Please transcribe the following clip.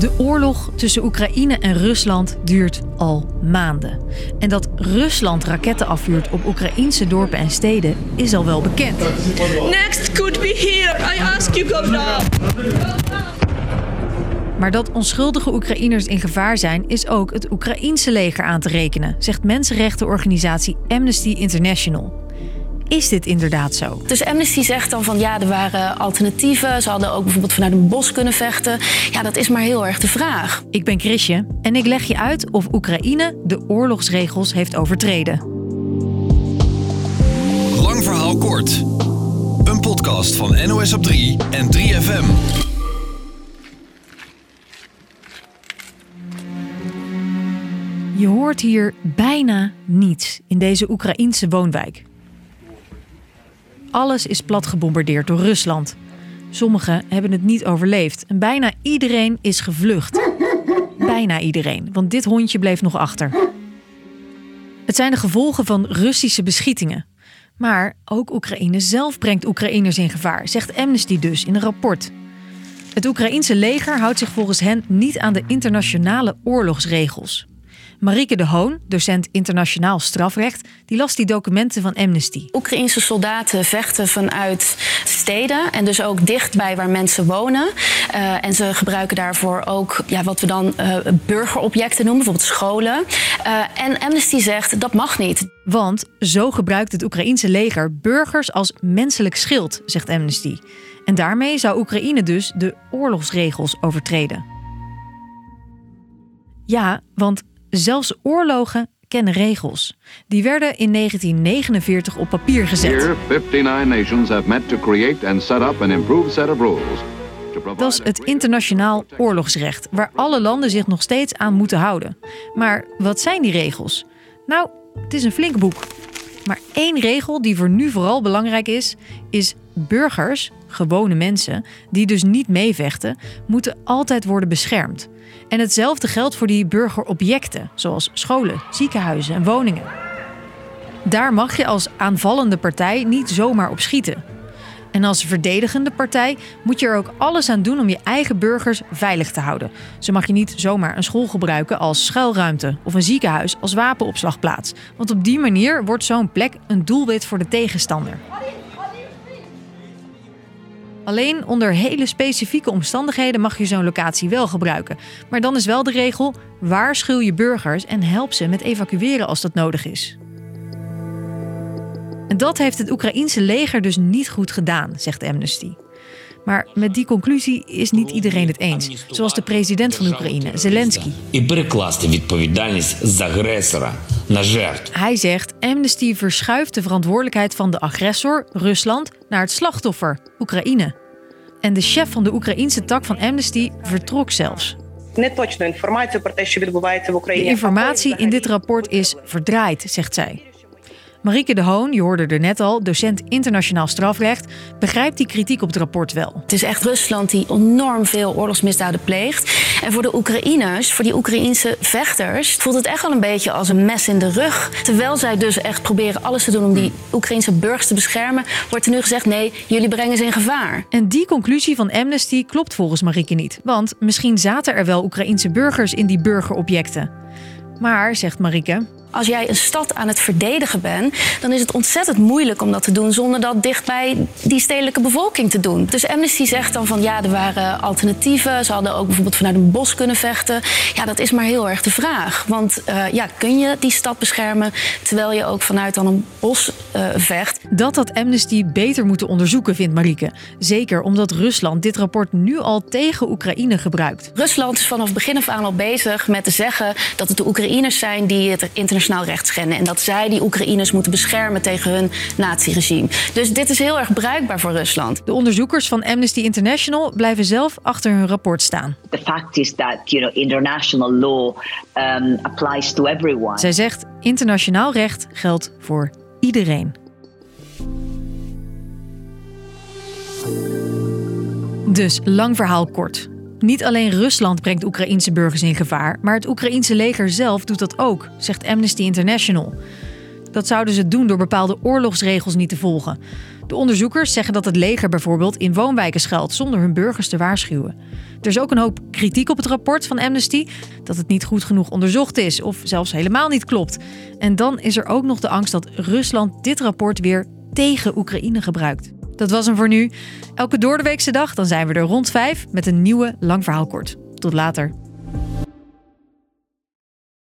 De oorlog tussen Oekraïne en Rusland duurt al maanden. En dat Rusland raketten afvuurt op Oekraïnse dorpen en steden is al wel bekend. Next could be here. I ask you, governor. Maar dat onschuldige Oekraïners in gevaar zijn, is ook het Oekraïense leger aan te rekenen, zegt mensenrechtenorganisatie Amnesty International. Is dit inderdaad zo? Dus Amnesty zegt dan van ja, er waren alternatieven. Ze hadden ook bijvoorbeeld vanuit een bos kunnen vechten. Ja, dat is maar heel erg de vraag. Ik ben Chrisje en ik leg je uit of Oekraïne de oorlogsregels heeft overtreden. Lang verhaal kort. Een podcast van NOS op 3 en 3FM. Je hoort hier bijna niets in deze Oekraïense woonwijk. Alles is plat gebombardeerd door Rusland. Sommigen hebben het niet overleefd en bijna iedereen is gevlucht. Bijna iedereen, want dit hondje bleef nog achter. Het zijn de gevolgen van Russische beschietingen. Maar ook Oekraïne zelf brengt Oekraïners in gevaar, zegt Amnesty dus in een rapport. Het Oekraïense leger houdt zich volgens hen niet aan de internationale oorlogsregels. Marieke de Hoon, docent internationaal strafrecht, die las die documenten van Amnesty. Oekraïnse soldaten vechten vanuit steden en dus ook dichtbij waar mensen wonen. Uh, en ze gebruiken daarvoor ook ja, wat we dan uh, burgerobjecten noemen, bijvoorbeeld scholen. Uh, en Amnesty zegt dat mag niet. Want zo gebruikt het Oekraïense leger burgers als menselijk schild, zegt Amnesty. En daarmee zou Oekraïne dus de oorlogsregels overtreden. Ja, want Zelfs oorlogen kennen regels. Die werden in 1949 op papier gezet. Here, 59 nations have met to create and set up an improved set of rules. Dat is het internationaal oorlogsrecht, waar alle landen zich nog steeds aan moeten houden. Maar wat zijn die regels? Nou, het is een flink boek. Maar één regel die voor nu vooral belangrijk is, is burgers, gewone mensen, die dus niet meevechten, moeten altijd worden beschermd. En hetzelfde geldt voor die burgerobjecten, zoals scholen, ziekenhuizen en woningen. Daar mag je als aanvallende partij niet zomaar op schieten. En als verdedigende partij moet je er ook alles aan doen om je eigen burgers veilig te houden. Zo mag je niet zomaar een school gebruiken als schuilruimte of een ziekenhuis als wapenopslagplaats. Want op die manier wordt zo'n plek een doelwit voor de tegenstander. Alleen onder hele specifieke omstandigheden mag je zo'n locatie wel gebruiken. Maar dan is wel de regel: waarschuw je burgers en help ze met evacueren als dat nodig is. En dat heeft het Oekraïense leger dus niet goed gedaan, zegt Amnesty. Maar met die conclusie is niet iedereen het eens. Zoals de president van Oekraïne, Zelensky. Hij zegt: Amnesty verschuift de verantwoordelijkheid van de agressor, Rusland, naar het slachtoffer, Oekraïne. En de chef van de Oekraïense tak van Amnesty vertrok zelfs. De informatie in dit rapport is verdraaid, zegt zij. Marieke de Hoon, je hoorde er net al, docent internationaal strafrecht, begrijpt die kritiek op het rapport wel. Het is echt Rusland die enorm veel oorlogsmisdaden pleegt. En voor de Oekraïners, voor die Oekraïense vechters, voelt het echt wel een beetje als een mes in de rug. Terwijl zij dus echt proberen alles te doen om die Oekraïense burgers te beschermen, wordt er nu gezegd: nee, jullie brengen ze in gevaar. En die conclusie van Amnesty klopt volgens Marieke niet. Want misschien zaten er wel Oekraïense burgers in die burgerobjecten. Maar, zegt Marieke, als jij een stad aan het verdedigen bent, dan is het ontzettend moeilijk om dat te doen zonder dat dicht bij die stedelijke bevolking te doen. Dus Amnesty zegt dan van ja, er waren alternatieven. Ze hadden ook bijvoorbeeld vanuit een bos kunnen vechten. Ja, dat is maar heel erg de vraag. Want uh, ja, kun je die stad beschermen terwijl je ook vanuit dan een bos uh, vecht? Dat had Amnesty beter moeten onderzoeken, vindt Marieke. Zeker omdat Rusland dit rapport nu al tegen Oekraïne gebruikt. Rusland is vanaf begin af aan al bezig met te zeggen dat het de Oekraïners zijn die het internationaal internationaal recht schenden. En dat zij die Oekraïners moeten beschermen tegen hun naziregime. Dus dit is heel erg bruikbaar voor Rusland. De onderzoekers van Amnesty International blijven zelf achter hun rapport staan. The fact is that you know, international law um, applies to everyone. Zij zegt internationaal recht geldt voor iedereen. Dus lang verhaal kort. Niet alleen Rusland brengt Oekraïense burgers in gevaar, maar het Oekraïense leger zelf doet dat ook, zegt Amnesty International. Dat zouden ze doen door bepaalde oorlogsregels niet te volgen. De onderzoekers zeggen dat het leger bijvoorbeeld in woonwijken schuilt zonder hun burgers te waarschuwen. Er is ook een hoop kritiek op het rapport van Amnesty dat het niet goed genoeg onderzocht is of zelfs helemaal niet klopt. En dan is er ook nog de angst dat Rusland dit rapport weer tegen Oekraïne gebruikt. Dat was hem voor nu. Elke doordeweekse dag dan zijn we er rond vijf met een nieuwe lang verhaal kort. Tot later.